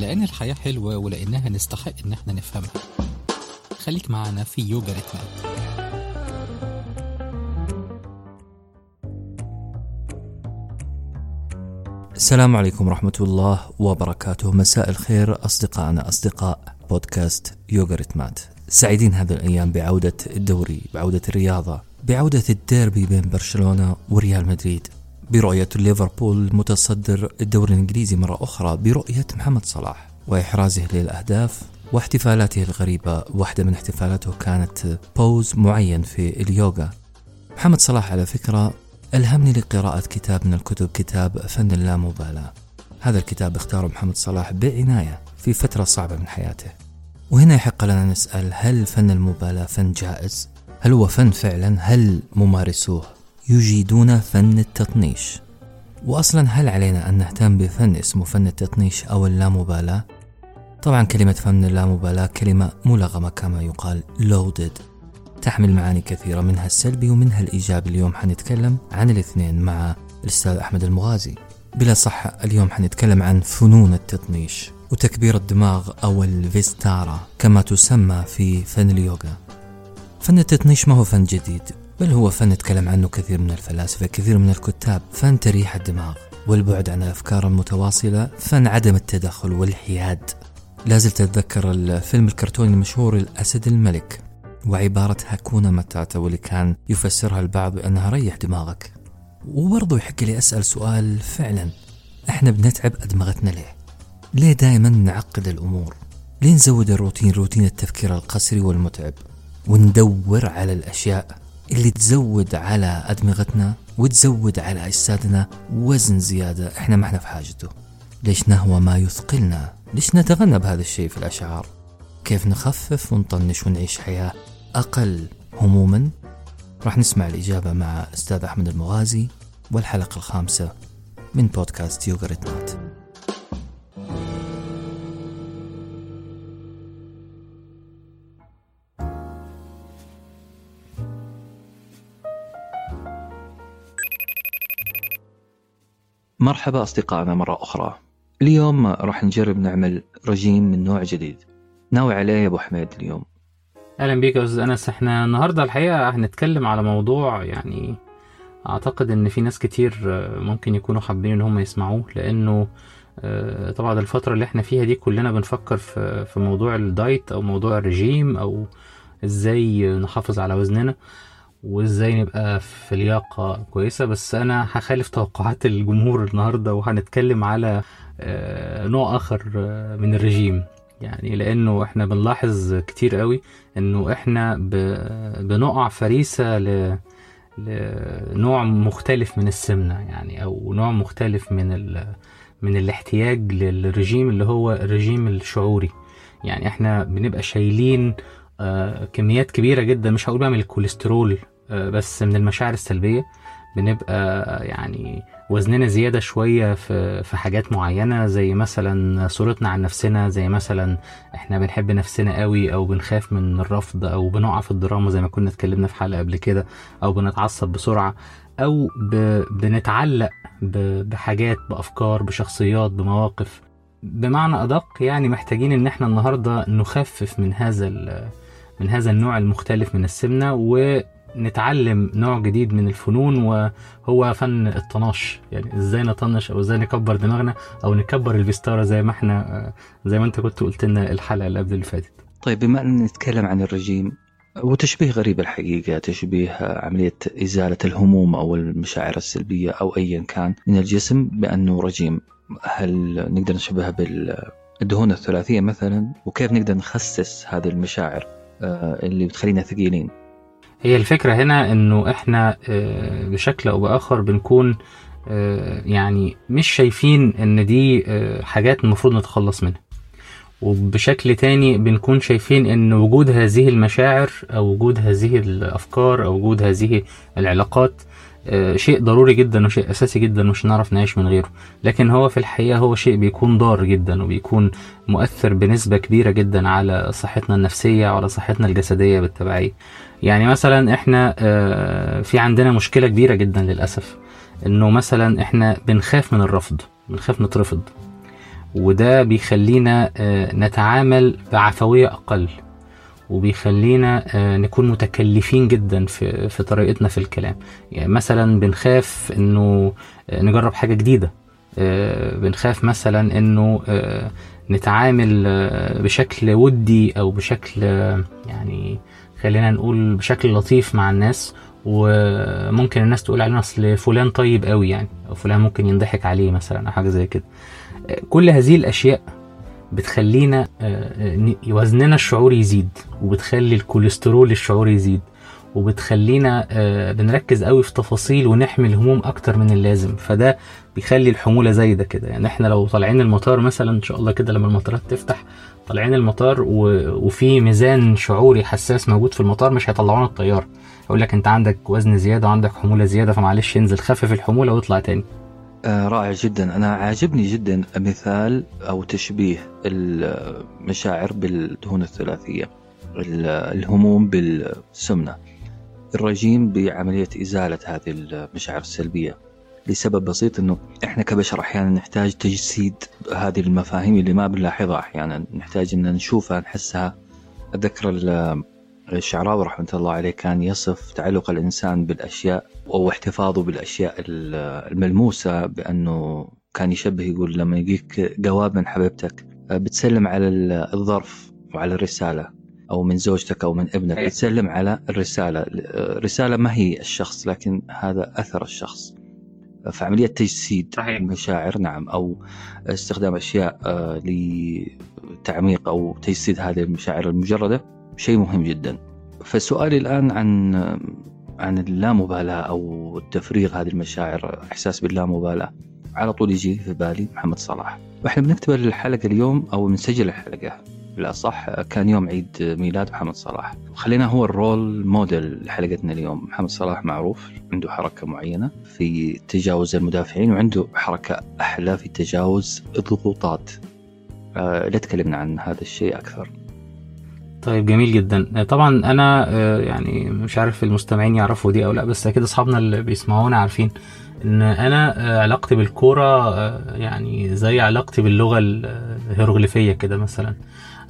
لأن الحياة حلوة ولأنها نستحق إن إحنا نفهمها. خليك معنا في يوجا ريتمات السلام عليكم ورحمة الله وبركاته. مساء الخير أصدقائنا أصدقاء بودكاست يوغا ريتمات. سعيدين هذه الأيام بعودة الدوري بعودة الرياضة بعودة الديربي بين برشلونة وريال مدريد. برؤية ليفربول متصدر الدوري الإنجليزي مرة أخرى برؤية محمد صلاح وإحرازه للأهداف واحتفالاته الغريبة واحدة من احتفالاته كانت بوز معين في اليوغا محمد صلاح على فكرة ألهمني لقراءة كتاب من الكتب كتاب فن اللامبالاة هذا الكتاب اختاره محمد صلاح بعناية في فترة صعبة من حياته وهنا يحق لنا نسأل هل فن المبالاة فن جائز؟ هل هو فن فعلا؟ هل ممارسوه يجيدون فن التطنيش؟ وأصلا هل علينا أن نهتم بفن اسمه فن التطنيش أو اللامبالاة؟ طبعا كلمة فن اللامبالاة كلمة ملغمة كما يقال loaded تحمل معاني كثيرة منها السلبي ومنها الإيجابي اليوم حنتكلم عن الاثنين مع الأستاذ أحمد المغازي بلا صح اليوم حنتكلم عن فنون التطنيش وتكبير الدماغ أو الفيستارا كما تسمى في فن اليوغا فن التطنيش ما هو فن جديد بل هو فن تكلم عنه كثير من الفلاسفة كثير من الكتاب. فن تريح الدماغ والبعد عن الأفكار المتواصلة فن عدم التدخل والحياد. لازلت أتذكر الفيلم الكرتوني المشهور الأسد الملك وعبارة هاكونا متاتا واللي كان يفسرها البعض بأنها ريح دماغك. وبرضه يحق لي أسأل سؤال فعلا. إحنا بنتعب أدمغتنا ليه؟ ليه دائما نعقد الأمور؟ ليه نزود الروتين روتين التفكير القسري والمتعب؟ وندور على الأشياء اللي تزود على أدمغتنا وتزود على أجسادنا وزن زيادة إحنا ما إحنا في حاجته. ليش نهوى ما يثقلنا؟ ليش نتغنى بهذا الشيء في الأشعار؟ كيف نخفف ونطنش ونعيش حياة أقل هموما؟ راح نسمع الإجابة مع أستاذ أحمد المغازي والحلقة الخامسة من بودكاست يوغا ريتمات مرحبا أصدقائنا مرة أخرى. اليوم راح نجرب نعمل رجيم من نوع جديد. ناوي عليه يا أبو حميد اليوم. أهلا بيك يا أستاذ أنس. إحنا النهارده الحقيقة هنتكلم على موضوع يعني أعتقد إن في ناس كتير ممكن يكونوا حابين إن هم يسمعوه لأنه آه، طبعا الفترة اللي إحنا فيها دي كلنا بنفكر في في موضوع الدايت أو موضوع الرجيم أو إزاي نحافظ على وزننا. وازاي نبقى في لياقة كويسة بس أنا هخالف توقعات الجمهور النهارده وهنتكلم على آه، نوع آخر آه، من الرجيم يعني لأنه إحنا بنلاحظ كتير قوي إنه إحنا. بنقع فريسة ل... لنوع مختلف من السمنة يعني أو نوع مختلف من ال... من الاحتياج للرجيم اللي هو الرجيم الشعوري يعني إحنا بنبقى شايلين كميات كبيرة جدا. مش هقول بقى من الكوليسترول آه، بس من المشاعر السلبية. بنبقى يعني وزننا زيادة شوية في في حاجات معينة زي مثلا صورتنا عن نفسنا زي مثلا إحنا بنحب نفسنا قوي أو بنخاف من الرفض أو بنقع في الدراما زي ما كنا اتكلمنا في حلقة قبل كده أو بنتعصب بسرعة أو ب... بنتعلق ب... بحاجات بأفكار بشخصيات بمواقف. بمعنى أدق يعني محتاجين إن إحنا النهارده نخفف من هذا ال... من هذا النوع المختلف من السمنة و نتعلم نوع جديد من الفنون وهو فن الطناش. يعني إزاي نطنش أو إزاي نكبر دماغنا أو نكبر الفيستارة زي ما إحنا زي ما أنت كنت قلت لنا الحلقة اللي قبل اللي فاتت. طيب بما أن نتكلم عن الرجيم وتشبيه غريب الحقيقة تشبيه عملية إزالة الهموم أو المشاعر السلبية أو أيا كان من الجسم بأنه رجيم. هل نقدر نشبهها بالدهون الثلاثية مثلا؟ وكيف نقدر نخسس هذه المشاعر؟ اللي بتخلينا ثقيلين. هي الفكرة هنا إنه إحنا آه، بشكل أو بآخر بنكون آه، يعني مش شايفين إن دي آه، حاجات المفروض نتخلص منها. وبشكل تاني بنكون شايفين إن وجود هذه المشاعر أو وجود هذه الأفكار أو وجود هذه العلاقات شيء ضروري جدا وشيء أساسي جدا مش هنعرف نعيش من غيره. لكن هو في الحقيقة هو شيء بيكون ضار جدا وبيكون مؤثر بنسبة كبيرة جدا على صحتنا النفسية وعلى صحتنا الجسدية بالتبعية. يعني مثلا إحنا في عندنا مشكلة كبيرة جدا للأسف إنه مثلا إحنا بنخاف من الرفض بنخاف نترفض. وده بيخلينا آه، نتعامل بعفوية أقل. وبيخلينا آه، نكون متكلفين جدا في في طريقتنا في الكلام. يعني مثلا بنخاف إنه آه، نجرب حاجة جديدة. آه، بنخاف مثلا إنه نتعامل بشكل ودي أو بشكل يعني خلينا نقول بشكل لطيف مع الناس. وممكن الناس تقول علينا أصل فلان طيب قوي يعني أو فلان ممكن ينضحك عليه مثلا أو حاجة زي كده. كل هذه الأشياء بتخلينا آه، ن- وزننا الشعوري يزيد وبتخلي الكوليسترول الشعوري يزيد وبتخلينا آه، بنركز قوي في تفاصيل ونحمل هموم أكتر من اللازم. فده بيخلي الحمولة زايدة كده. يعني إحنا لو طالعين المطار مثلا إن شاء الله كده لما المطارات تفتح طالعين المطار. وفي ميزان شعوري حساس موجود في المطار مش هيطلعونا الطياره يقول لك أنت عندك وزن زيادة وعندك حمولة زيادة فمعلش انزل خفف الحمولة واطلع تاني. آه رائع جدا. أنا عاجبني جدا مثال أو تشبيه المشاعر بالدهون الثلاثية ال- الهموم بالسمنة. الرجيم بعملية إزالة هذه المشاعر السلبية لسبب بسيط أنه إحنا كبشر أحيانا نحتاج تجسيد هذه المفاهيم اللي ما بنلاحظها أحيانا. نحتاج أن نشوفها نحسها. ال- الشعراوي رحمة الله عليه كان يصف تعلق الإنسان بالأشياء أو احتفاظه بالأشياء ال- الملموسة بأنه كان يشبه يقول لما يجيك جواب من حبيبتك بتسلم على ال- الظرف وعلى الرسالة أو من زوجتك أو من ابنك أي. بتسلم على الرسالة الرسالة ما هي الشخص لكن هذا أثر الشخص فعملية تجسيد صحيح. المشاعر نعم أو استخدام أشياء لتعميق أو تجسيد هذه المشاعر المجردة شيء مهم جدا. فسؤالي الآن عن عن اللامبالاة أو تفريغ هذه المشاعر إحساس باللامبالاة. على طول يجي في بالي محمد صلاح. وإحنا بنكتب الحلقة اليوم أو بنسجل الحلقة. بالأصح كان يوم عيد ميلاد محمد صلاح. خلينا هو الرول موديل لحلقتنا اليوم. محمد صلاح معروف عنده حركة معينة في تجاوز المدافعين وعنده حركة أحلى في تجاوز الضغوطات. آه، لا تكلمنا عن هذا الشيء أكثر. طيب جميل جدا. طبعا أنا آه، يعني مش عارف المستمعين يعرفوا دي أو لأ بس أكيد أصحابنا اللي بيسمعونا عارفين إن أنا آه، علاقتي بالكورة آه، يعني زي علاقتي باللغة الهيروغليفية كده مثلا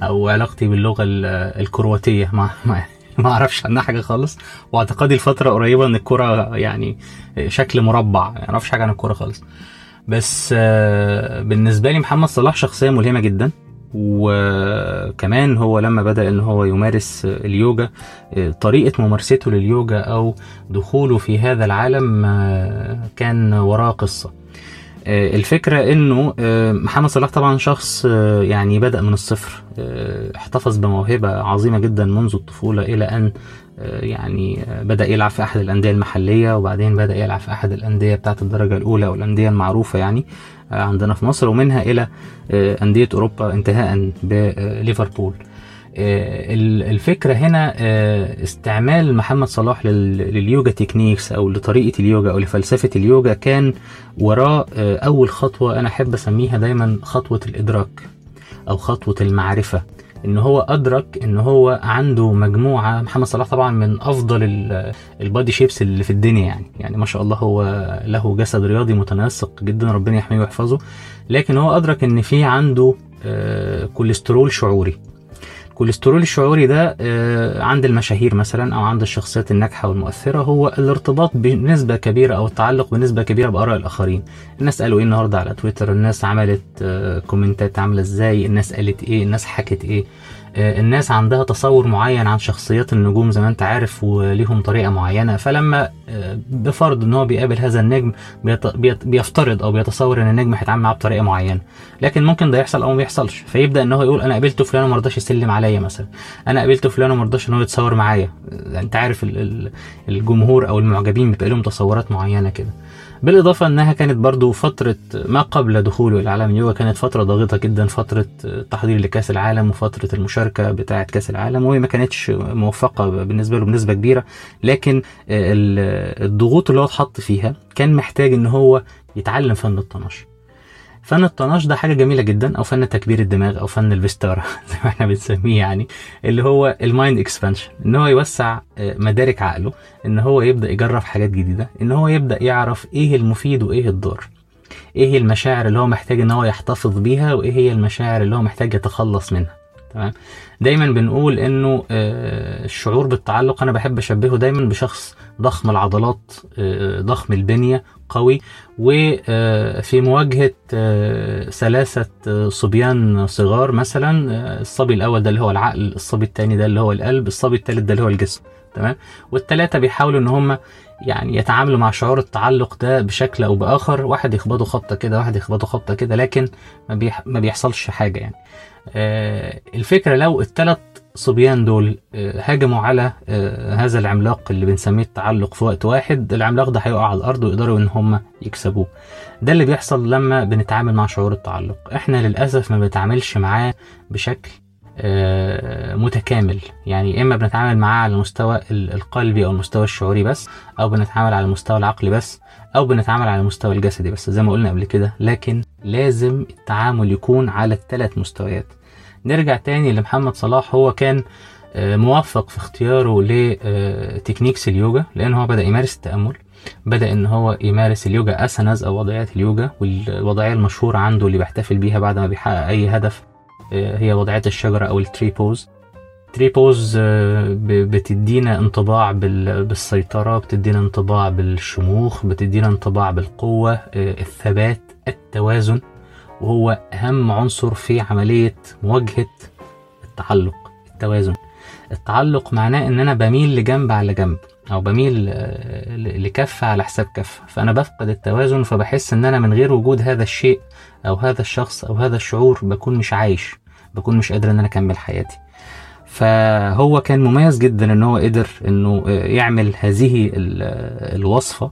أو علاقتي باللغة ال- الكرواتية. ما ما أعرفش عنها حاجة خالص. واعتقادي لفتره قريبة إن الكورة يعني شكل مربع ما أعرفش حاجة عن الكورة خالص. بس آه، بالنسبة لي محمد صلاح شخصية ملهمة جدا. وكمان هو لما بدأ إن هو يمارس اليوجا طريقة ممارسته لليوجا أو دخوله في هذا العالم آه، كان وراه قصة. آه، الفكرة إنه آه، محمد صلاح طبعا شخص يعني بدأ من الصفر احتفظ بموهبة عظيمة جدا منذ الطفولة إلى أن يعني بدأ يلعب في أحد الأندية المحلية وبعدين بدأ يلعب في أحد الأندية بتاعت الدرجة الأولى والأندية المعروفة يعني. عندنا في مصر ومنها إلى آه، أندية أوروبا انتهاء بليفربول آه، ال- الفكرة هنا آه، استعمال محمد صلاح لل- لليوجا تكنيكس أو لطريقة اليوجا أو لفلسفة اليوجا كان وراه آه، أول خطوة أنا أحب أسميها دايما خطوة الإدراك أو خطوة المعرفة. إن هو أدرك إن هو عنده مجموعة محمد صلاح طبعا من أفضل ال- body shapes اللي في الدنيا يعني. يعني ما شاء الله هو له جسد رياضي متناسق جدا ربنا يحميه ويحفظه. لكن هو أدرك إن في عنده آه، كوليسترول شعوري. الكوليسترول الشعوري ده آه، عند المشاهير مثلا أو عند الشخصيات الناجحة والمؤثرة هو الارتباط بنسبة كبيرة أو التعلق بنسبة كبيرة بآراء الآخرين. الناس قالوا إيه النهارده على تويتر؟ الناس عملت آه، كومنتات عاملة إزاي؟ الناس قالت إيه؟ الناس حكت إيه؟ الناس عندها تصور معين عن شخصيات النجوم زي ما انت عارف وليهم طريقة معينة. فلما آه، بفرض إن هو بيقابل هذا النجم بيفترض أو بيتصور إن النجم هيتعامل معاه بطريقة معينة. لكن ممكن ده يحصل أو ما يحصلش فيبدأ إن هو يقول أنا قابلت فلان وما رضاش يسلم عليا مثلا. أنا قابلت فلان وما رضاش إن هو يتصور معايا. أنت عارف ال- ال- الجمهور أو المعجبين بيبقى لهم تصورات معينة كده. بالإضافة أنها كانت برضو فترة ما قبل دخوله إلى عالم اليوغا كانت فترة ضاغطة جدا فترة تحضير لكأس العالم وفترة المشاركة بتاعة كأس العالم وهي ما كانتش موفقة بالنسبة له بنسبة كبيرة. لكن ال- الضغوط اللي هو اتحط فيها كان محتاج إن هو يتعلم فن الطناش فن الطناش ده حاجة جميلة جدا أو فن تكبير الدماغ أو فن الفيستارا زي ما إحنا بنسميه يعني اللي هو ال mind expansion إن هو يوسع آه، مدارك عقله إن هو يبدأ يجرب حاجات جديدة إن هو يبدأ يعرف إيه المفيد وإيه الضار إيه المشاعر اللي هو محتاج إن هو يحتفظ بيها وإيه هي المشاعر اللي هو محتاج يتخلص منها. تمام؟ دايما بنقول إنه آه، الشعور بالتعلق أنا بحب أشبهه دايما بشخص ضخم العضلات آه، ضخم البنية قوي وفي مواجهة آه، ثلاثة آه، صبيان صغار مثلا آه، الصبي الأول ده اللي هو العقل الصبي الثاني ده اللي هو القلب الصبي الثالث ده اللي هو الجسم. تمام؟ والثلاثه بيحاولوا إن هم يعني يتعاملوا مع شعور التعلق ده بشكل أو بآخر. واحد يخبطه خبطة كده واحد يخبطه خبطة كده لكن ما, بيح... ما بيحصلش حاجة يعني. آه الفكرة لو الثلاث صبيان دول آه هاجموا على آه هذا العملاق اللي بنسميه التعلق في وقت واحد العملاق ده هيقع على الأرض ويقدروا إن هم يكسبوه. ده اللي بيحصل لما بنتعامل مع شعور التعلق. إحنا للأسف ما بنتعاملش معاه بشكل متكامل. يعني إما بنتعامل معاه على المستوى ال- القلبي أو المستوى الشعوري بس أو بنتعامل على المستوى العقلي بس أو بنتعامل على المستوى الجسدي بس زي ما قلنا قبل كده. لكن لازم التعامل يكون على الثلاث مستويات. نرجع تاني لمحمد صلاح. هو كان آه، موفق في اختياره لتكنيكس اليوجا لأن هو بدأ يمارس التأمل. بدأ إن هو يمارس اليوجا اسانز أو وضعيات اليوجا والوضعية المشهورة عنده اللي بيحتفل بيها بعد ما بيحقق أي هدف آه، هي وضعية الشجرة أو ال tree pose tree pose آه، بتدينا انطباع بال- بالسيطرة بتدينا انطباع بالشموخ بتدينا انطباع بالقوة آه، الثبات التوازن وهو أهم عنصر في عملية مواجهة التعلق التوازن. التعلق معناه إن أنا بميل لجنب على جنب أو بميل آه، ل- لكفة على حساب كفة. فأنا بفقد التوازن فبحس إن أنا من غير وجود هذا الشيء أو هذا الشخص أو هذا الشعور بكون مش عايش بكون مش قادر إن أنا أكمل حياتي. فهو كان مميز جدا إن هو قدر إنه يعمل هذه ال- الوصفة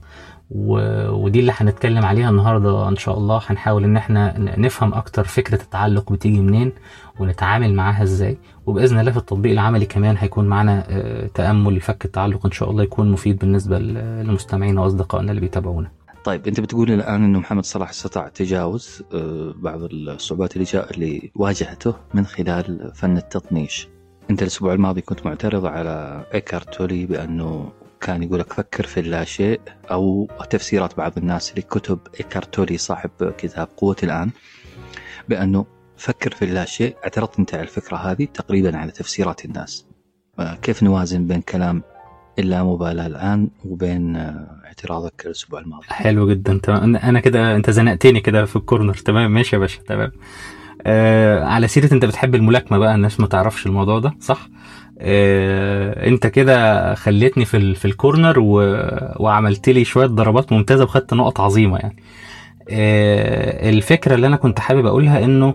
و- ودي اللي هنتكلم عليها النهارده إن شاء الله. هنحاول إن إحنا نفهم أكتر فكرة التعلق بتيجي منين ونتعامل معاها إزاي. وبإذن الله في التطبيق العملي كمان هيكون معانا آه، تأمل لفك التعلق إن شاء الله يكون مفيد بالنسبة لمستمعينا وأصدقائنا اللي بيتابعونا. طيب أنت بتقول الآن إنه محمد صلاح استطاع تجاوز آه، بعض الصعوبات اللي جاء اللي واجهته من خلال فن التطنيش. أنت الأسبوع الماضي كنت معترض على إيكارت تولي بأنه كان يقول لك فكر في اللاشيء أو تفسيرات بعض الناس لكتب إيكارت تولي صاحب كتاب قوة الآن بأنه فكر في اللاشيء اعترضت أنت على الفكرة هذه تقريبا على تفسيرات الناس. آه، كيف نوازن بين كلام اللامبالاة الآن وبين آه، اعتراضك الأسبوع الماضي؟ حلو جدا تمام. أنا كده أنت زنقتني كده في الكورنر. تمام ماشي يا باشا تمام. آه على سيرة أنت بتحب الملاكمة بقى الناس ما تعرفش الموضوع ده صح؟ آه أنت كده خليتني في في الكورنر و... وعملت لي شوية ضربات ممتازة وخدت نقط عظيمة يعني. آه الفكرة اللي أنا كنت حابب أقولها إنه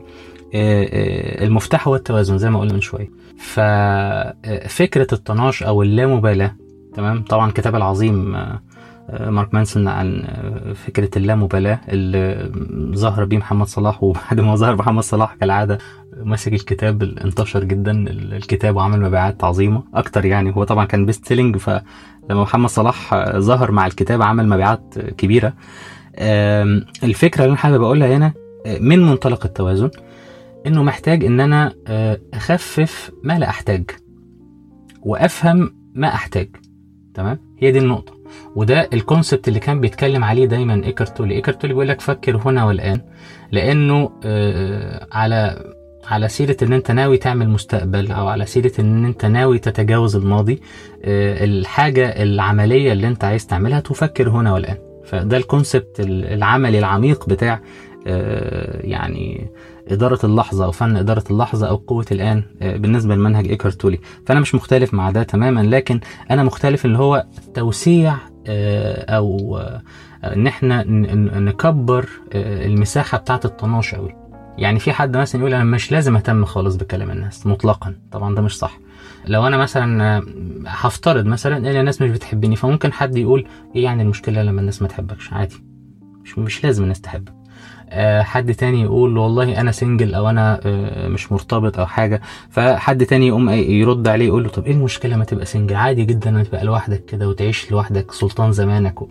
آه، آه، المفتاح هو التوازن زي ما قلنا من شوية. ففكره الطناش أو اللامبالاة تمام. طبعا الكتاب العظيم آه، آه، مارك مانسون عن فكرة اللامبالاة اللي ظهر بيه محمد صلاح وبعد ما ظهر محمد صلاح كالعادة مسك الكتاب انتشر جدا الكتاب وعمل مبيعات عظيمة أكتر يعني. هو طبعا كان best selling فلما محمد صلاح ظهر مع الكتاب عمل مبيعات كبيرة. آم، الفكرة اللي أنا حابب أقولها هنا من منطلق التوازن؟ إنه محتاج إن أنا آه، أخفف ما لا أحتاج وأفهم ما أحتاج. تمام؟ هي دي النقطة. وده ال concept اللي كان بيتكلم عليه دايما إيكارت تولي. إيكارت تولي بيقول لك فكر هنا والآن لأنه آه، على على سيرة إن أنت ناوي تعمل مستقبل أو على سيرة إن أنت ناوي تتجاوز الماضي آه، الحاجة العملية اللي أنت عايز تعملها تفكر هنا والآن. فده الكونسبت العملي العميق بتاع آه، يعني إدارة اللحظة أو فن إدارة اللحظة أو قوة الآن بالنسبة لمنهج إيكارت تولي. فأنا مش مختلف مع ده تماما لكن أنا مختلف اللي هو توسيع آه، أو آه، إن إحنا ن- ن- نكبر آه، المساحة بتاعة الطناش أوي. يعني في حد مثلا يقول أنا مش لازم أهتم خالص بكلام الناس مطلقا. طبعا ده مش صح. لو أنا مثلا هفترض مثلا إن الناس مش بتحبني فممكن حد يقول إيه يعني المشكلة لما الناس ما تحبكش؟ عادي. مش مش لازم الناس تحبك. حد تاني يقول والله أنا single أو أنا آه، مش مرتبط أو حاجة. فحد تاني يقوم يرد عليه يقول له طب إيه المشكلة ما تبقى single عادي جدا ما تبقى لوحدك كده وتعيش لوحدك سلطان زمانك و...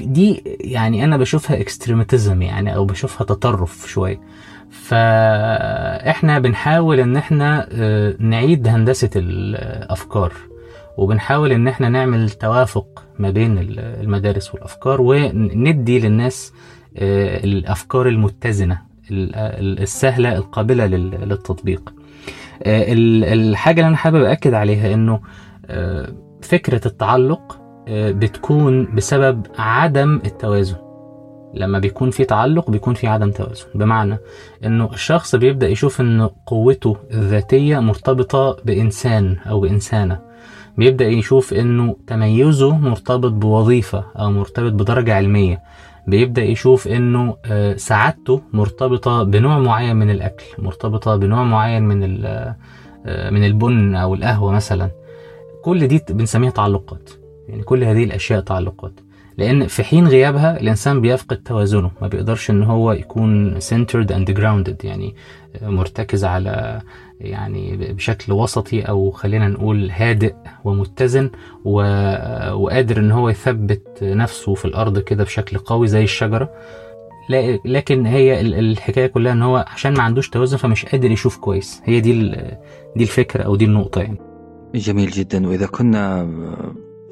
دي يعني أنا بشوفها extremism يعني أو بشوفها تطرف شوية. فإحنا بنحاول إن إحنا آه، نعيد هندسة الأفكار وبنحاول إن إحنا نعمل توافق ما بين ال- المدارس والأفكار وندي للناس آه، الأفكار المتزنة ال- ال- السهلة القابلة لل- للتطبيق. آه، ال- الحاجة اللي أنا حابب اكد عليها إنه آه، فكرة التعلق آه، بتكون بسبب عدم التوازن. لما بيكون في تعلق بيكون في عدم توازن. بمعنى إنه الشخص بيبدأ يشوف إن قوته الذاتية مرتبطة بإنسان أو بإنسانة. بيبدأ يشوف إنه تميزه مرتبط بوظيفة أو مرتبط بدرجة علمية. بيبدأ يشوف إنه آه، سعادته مرتبطة بنوع معين من الأكل مرتبطة بنوع معين من آه، من البن أو القهوة مثلا. كل دي بنسميها تعلقات يعني كل هذه الأشياء تعلقات. لأن في حين غيابها الإنسان بيفقد توازنه ما بيقدرش إن هو يكون centered and grounded يعني مرتكز على يعني بشكل وسطي أو خلينا نقول هادئ ومتزن و... وقادر إن هو يثبت نفسه في الأرض كده بشكل قوي زي الشجرة. لكن هي ال- الحكاية كلها إن هو عشان ما عندوش توازن فمش قادر يشوف كويس. هي دي دي الفكرة أو دي النقطة يعني. جميل جدا. وإذا كنا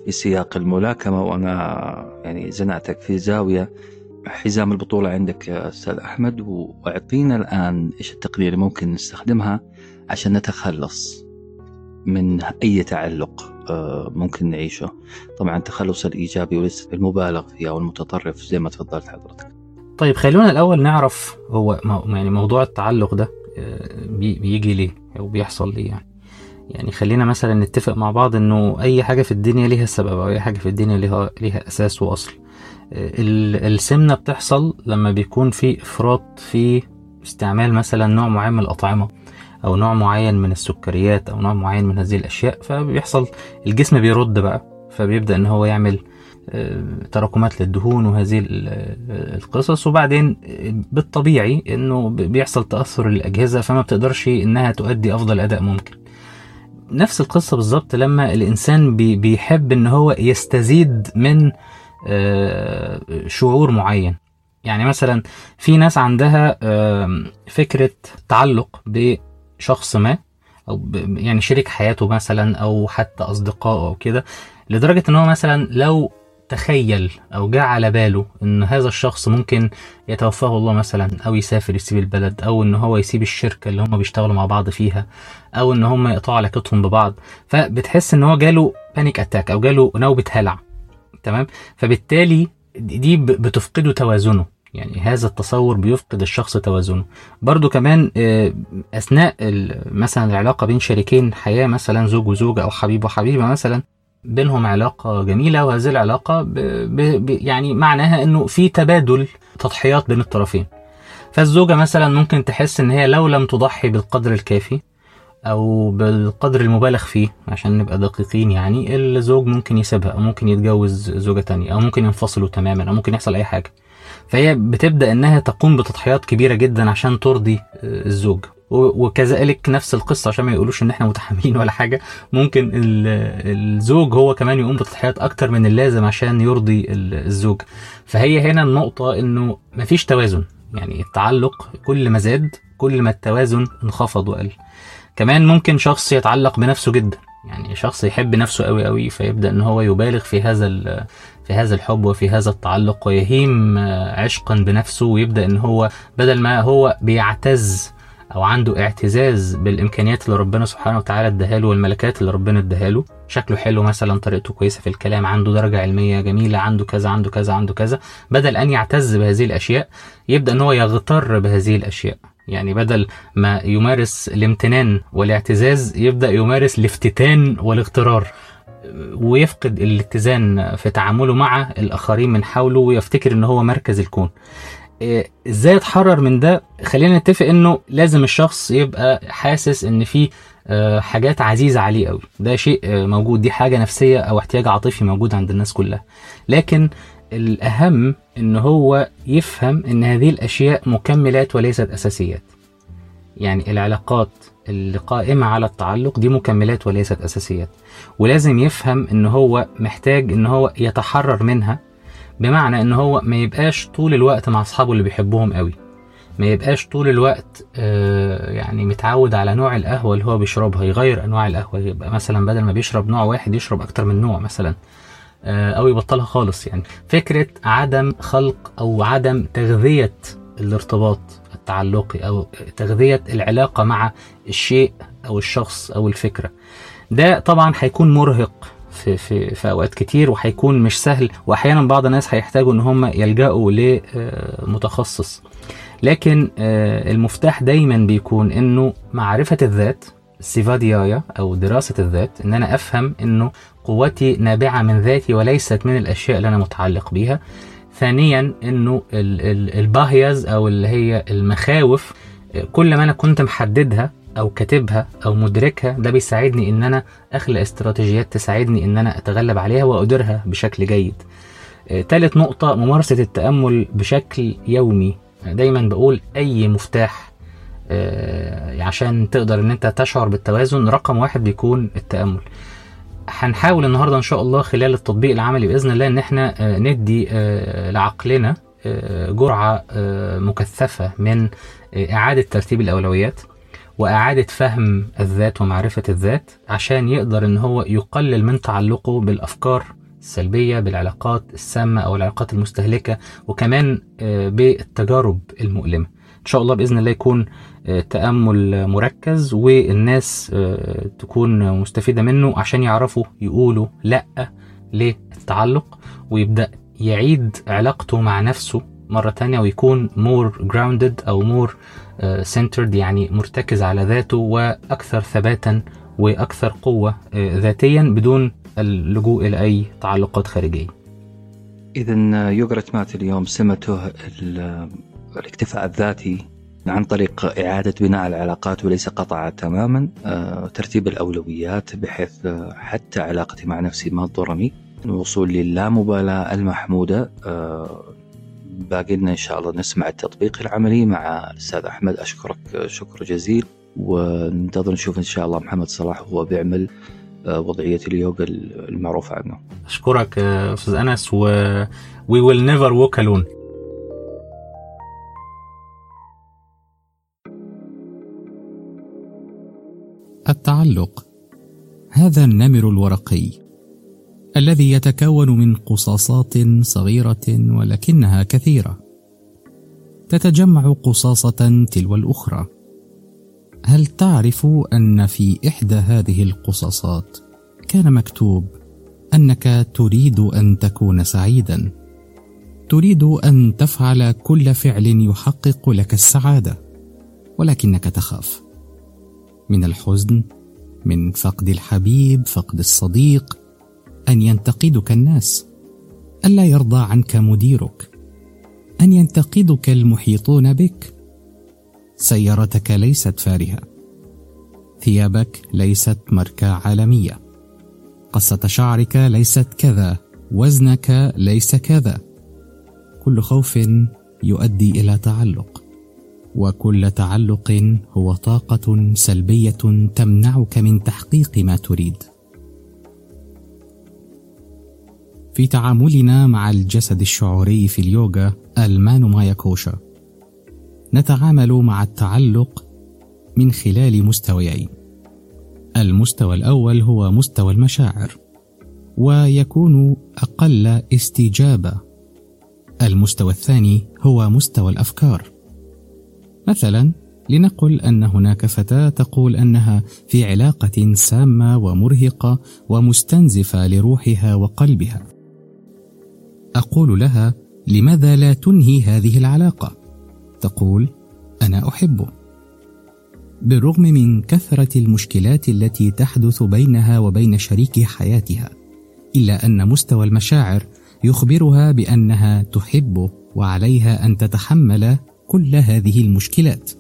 في سياق الملاكمة وأنا يعني زنقتك في زاوية حزام البطولة عندك يا أستاذ أحمد وأعطينا الآن إيش التقنية اللي ممكن نستخدمها عشان نتخلص من أي تعلق آه، ممكن نعيشه. طبعا التخلص الإيجابي وليس المبالغ فيه أو المتطرف زي ما تفضلت حضرتك. طيب خلونا الأول نعرف هو يعني موضوع التعلق ده آه، بي- بيجي ليه أو بيحصل ليه يعني. يعني خلينا مثلا نتفق مع بعض إنه أي حاجة في الدنيا ليها سبب أو أي حاجة في الدنيا ليها ليها أساس وأصل. آه، ال- السمنة بتحصل لما بيكون في إفراط في استعمال مثلا نوع معين من الأطعمة أو نوع معين من السكريات أو نوع معين من هذه الأشياء فبيحصل الجسم بيرد بقى فبيبدأ إن هو يعمل آه، تراكمات للدهون وهذه آه، القصص. وبعدين بالطبيعي إنه بيحصل تأثر الأجهزة فما بتقدرش إنها تؤدي أفضل أداء ممكن. نفس القصة بالظبط لما الإنسان بي- بيحب إن هو يستزيد من آه، شعور معين. يعني مثلا في ناس عندها آم، فكرة تعلق بشخص ما ب- يعني شريك حياته مثلا أو حتى اصدقائه أو كده لدرجة إن هو مثلا لو تخيل أو جاء على باله إن هذا الشخص ممكن يتوفاه الله مثلا أو يسافر يسيب البلد أو إن هو يسيب الشركة اللي هم بيشتغلوا مع بعض فيها أو إن هم يقطعوا علاقتهم ببعض. فبتحس إن هو جاله panic attack أو جاله نوبة هلع. تمام؟ فبالتالي دي بتفقده توازنه. يعني هذا التصور بيفقد الشخص توازنه. برضو كمان آه، أثناء ال- مثلا العلاقة بين شريكين حياة مثلا زوج وزوجة أو حبيب وحبيبة مثلا بينهم علاقة جميلة وهذه العلاقة ب... ب... يعني معناها إنه في تبادل تضحيات بين الطرفين. فالزوجة مثلا ممكن تحس إن هي لو لم تضحي بالقدر الكافي أو بالقدر المبالغ فيه عشان نبقى دقيقين يعني الزوج ممكن يسيبها أو ممكن يتجوز زوجة تانية أو ممكن ينفصلوا تماما أو ممكن يحصل أي حاجة. فهي بتبدأ إنها تقوم بتضحيات كبيرة جدا عشان ترضي آه، الزوج. وكذلك نفس القصة عشان ما يقولوش إن إحنا متحملين ولا حاجة. ممكن ال- الزوج هو كمان يقوم بتضحيات أكتر من اللازم عشان يرضي ال- الزوج. فهي هنا النقطة إنه مفيش توازن. يعني التعلق كل ما زاد كل ما التوازن انخفض وقل. كمان ممكن شخص يتعلق بنفسه جدا. يعني شخص يحب نفسه قوي قوي فيبدأ إن هو يبالغ في هذا في هذا الحب وفي هذا التعلق ويهيم عشقا بنفسه ويبدأ إن هو بدل ما هو بيعتز أو عنده اعتزاز بالإمكانيات اللي ربنا سبحانه وتعالى اداها له والملكات اللي ربنا اداها له. شكله حلو مثلا طريقته كويسة في الكلام عنده درجة علمية جميلة عنده كذا عنده كذا عنده كذا. بدل أن يعتز بهذه الأشياء يبدأ إن هو يغتر بهذه الأشياء. يعني بدل ما يمارس الامتنان والاعتزاز يبدأ يمارس الافتتان والاغترار ويفقد الاتزان في تعامله مع الآخرين من حوله ويفتكر إن هو مركز الكون. إيه، إزاي أتحرر من ده؟ خلينا نتفق إنه لازم الشخص يبقى حاسس إن في آه، حاجات عزيزة عليه قوي. ده شيء آه، موجود دي حاجة نفسية أو احتياج عاطفي موجود عند الناس كلها. لكن الأهم إن هو يفهم إن هذه الأشياء مكملات وليست أساسيات. يعني العلاقات اللي قائمة على التعلق دي مكملات وليست أساسيات. ولازم يفهم إن هو محتاج إن هو يتحرر منها بمعنى إن هو ما يبقاش طول الوقت مع أصحابه اللي بيحبهم قوي. ما يبقاش طول الوقت آه، يعني متعود على نوع القهوة اللي هو بيشربها يغير أنواع القهوة يبقى مثلا بدل ما بيشرب نوع واحد يشرب أكتر من نوع مثلا. أو يبطلها خالص يعني. فكرة عدم خلق أو عدم تغذية الارتباط التعلقي أو تغذية العلاقة مع الشيء أو الشخص أو الفكرة. ده طبعا هيكون مرهق في في في أوقات كتير وهيكون مش سهل واحيانا بعض الناس هيحتاجوا إن هم يلجأوا لمتخصص لكن آه، المفتاح دايما بيكون إنه معرفة الذات سيفاديايا أو دراسة الذات إن أنا أفهم إنه قوتي نابعة من ذاتي وليست من الأشياء اللي أنا متعلق بيها. ثانيا ال- الباهيز أو اللي هي المخاوف كل ما أنا كنت محددها أو كاتبها أو مدركها ده بيساعدني إن أنا أخلق استراتيجيات تساعدني إن أنا أتغلب عليها واديرها بشكل جيد. تالت نقطة ممارسة التأمل بشكل يومي. دايما بقول أي مفتاح آه، عشان تقدر إن أنت تشعر بالتوازن رقم واحد بيكون التأمل. هنحاول النهارده إن شاء الله خلال التطبيق العملي بإذن الله إن إحنا آه، ندي آه، لعقلنا آه، جرعة مكثفة من إعادة ترتيب الأولويات وإعادة فهم الذات ومعرفة الذات عشان يقدر إن هو يقلل من تعلقه بالأفكار السلبية بالعلاقات السامة أو العلاقات المستهلكة وكمان بالتجارب المؤلمة. إن شاء الله بإذن الله يكون آه، تأمل مركز والناس آه، تكون مستفيدة منه عشان يعرفوا يقولوا لأ للتعلق ويبدأ يعيد علاقته مع نفسه مرة تانية ويكون more grounded أو more آه، centered يعني مرتكز على ذاته وأكثر ثباتا وأكثر قوة آه، ذاتيا بدون اللجوء إلى أي تعلقات خارجية. إذا يوغرت مات اليوم سمته ال- الاكتفاء الذاتي عن طريق إعادة بناء العلاقات وليس قطعها تماما آه، ترتيب الأولويات بحيث آه، حتى علاقتي مع نفسي ما تضرني. الوصول للامبالاة المحمودة آه، باقي لنا إن شاء الله نسمع التطبيق العملي مع الأستاذ أحمد. أشكرك شكر جزيل. وننتظر نشوف إن شاء الله محمد صلاح وهو بيعمل وضعية اليوغا المعروفة عنه. أشكرك أستاذ أنس. و we will never walk alone. التعلق. هذا النمر الورقي الذي يتكون من قصاصات صغيرة ولكنها كثيرة. تتجمع قصاصة تلو الأخرى. هل تعرف أن في إحدى هذه القصاصات كان مكتوب أنك تريد أن تكون سعيدا؟ تريد أن تفعل كل فعل يحقق لك السعادة ولكنك تخاف. من الحزن من فقد الحبيب فقد الصديق أن ينتقدك الناس الا يرضى عنك مديرك أن ينتقدك المحيطون بك. سيارتك ليست فارهة ثيابك ليست ماركه عالمية قصة شعرك ليست كذا وزنك ليس كذا. كل خوف يؤدي إلى تعلق. وكل تعلق هو طاقة سلبية تمنعك من تحقيق ما تريد. في تعاملنا مع الجسد الشعوري في اليوغا ألمان مايا كوشا نتعامل مع التعلق من خلال مستويين. المستوى الأول هو مستوى المشاعر ويكون أقل استجابة. المستوى الثاني هو مستوى الأفكار. مثلا لنقل أن هناك فتاة تقول أنها في علاقة سامة ومرهقة ومستنزفة لروحها وقلبها. أقول لها لماذا لا تنهي هذه العلاقة؟ تقول أنا احبه بالرغم من كثرة المشكلات التي تحدث بينها وبين شريك حياتها إلا أن مستوى المشاعر يخبرها بأنها تحبه وعليها أن تتحمل كل هذه المشكلات.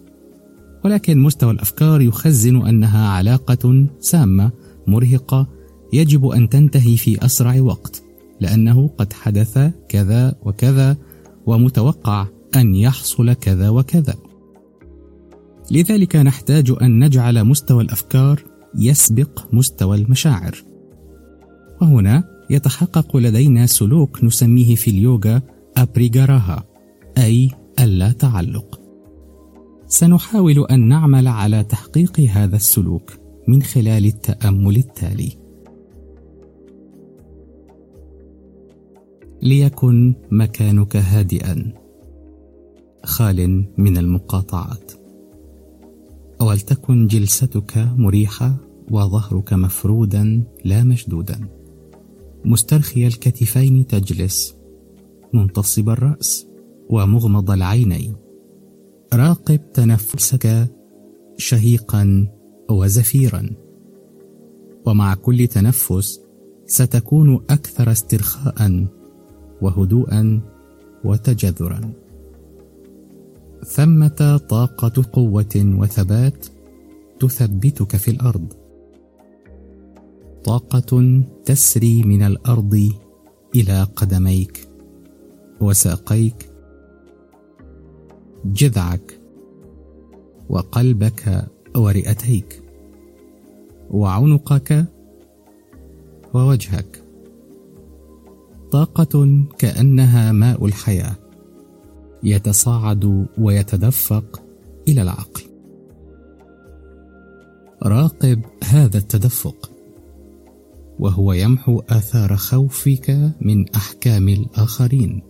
ولكن مستوى الأفكار يخزن أنها علاقة سامة مرهقة يجب أن تنتهي في أسرع وقت لأنه قد حدث كذا وكذا ومتوقع أن يحصل كذا وكذا. لذلك نحتاج أن نجعل مستوى الأفكار يسبق مستوى المشاعر. وهنا يتحقق لدينا سلوك نسميه في اليوغا أبريغاراها أي اللا تعلق. سنحاول أن نعمل على تحقيق هذا السلوك من خلال التأمل التالي. ليكن مكانك هادئا. خال من المقاطعات. ولتكن جلستك مريحة وظهرك مفرودا لا مشدودا. مسترخي الكتفين تجلس. منتصب الرأس. ومغمض العينين. راقب تنفسك شهيقا وزفيرا. ومع كل تنفس ستكون أكثر استرخاء وهدوءا وتجذرا. ثمة طاقة قوة وثبات تثبتك في الأرض. طاقة تسري من الأرض إلى قدميك. وساقيك جذعك وقلبك ورئتيك وعنقك ووجهك. طاقة كأنها ماء الحياة يتصاعد ويتدفق إلى العقل. راقب هذا التدفق وهو يمحو آثار خوفك من أحكام الآخرين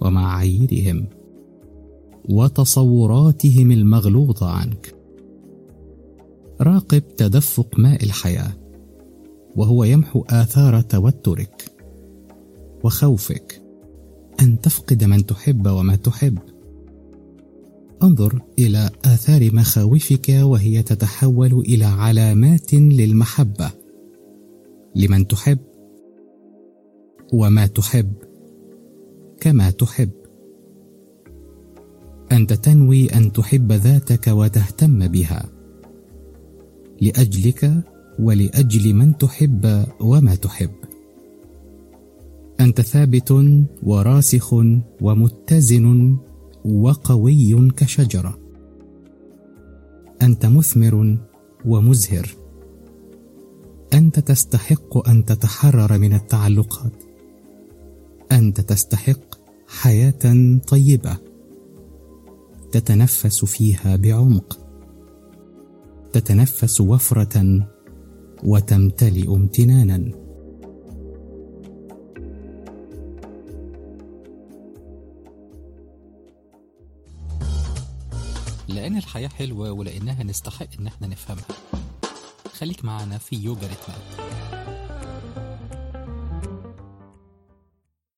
ومعاييرهم وتصوراتهم المغلوطه عنك. راقب تدفق ماء الحياة وهو يمحو آثار توترك وخوفك. أن تفقد من تحب وما تحب. انظر إلى آثار مخاوفك وهي تتحول إلى علامات للمحبة. لمن تحب وما تحب كما تحب. أنت تنوي أن تحب ذاتك وتهتم بها. لأجلك ولأجل من تحب وما تحب. أنت ثابت وراسخ ومتزن وقوي كشجرة. أنت مثمر ومزهر. أنت تستحق أن تتحرر من التعلقات. أنت تستحق حياة طيبة. تتنفس فيها بعمق. تتنفس وفرة وتمتلئ امتنانا. لأن الحياة حلوة ولأنها نستحق إن إحنا نفهمها. خليك معنا في يوجا ريتمات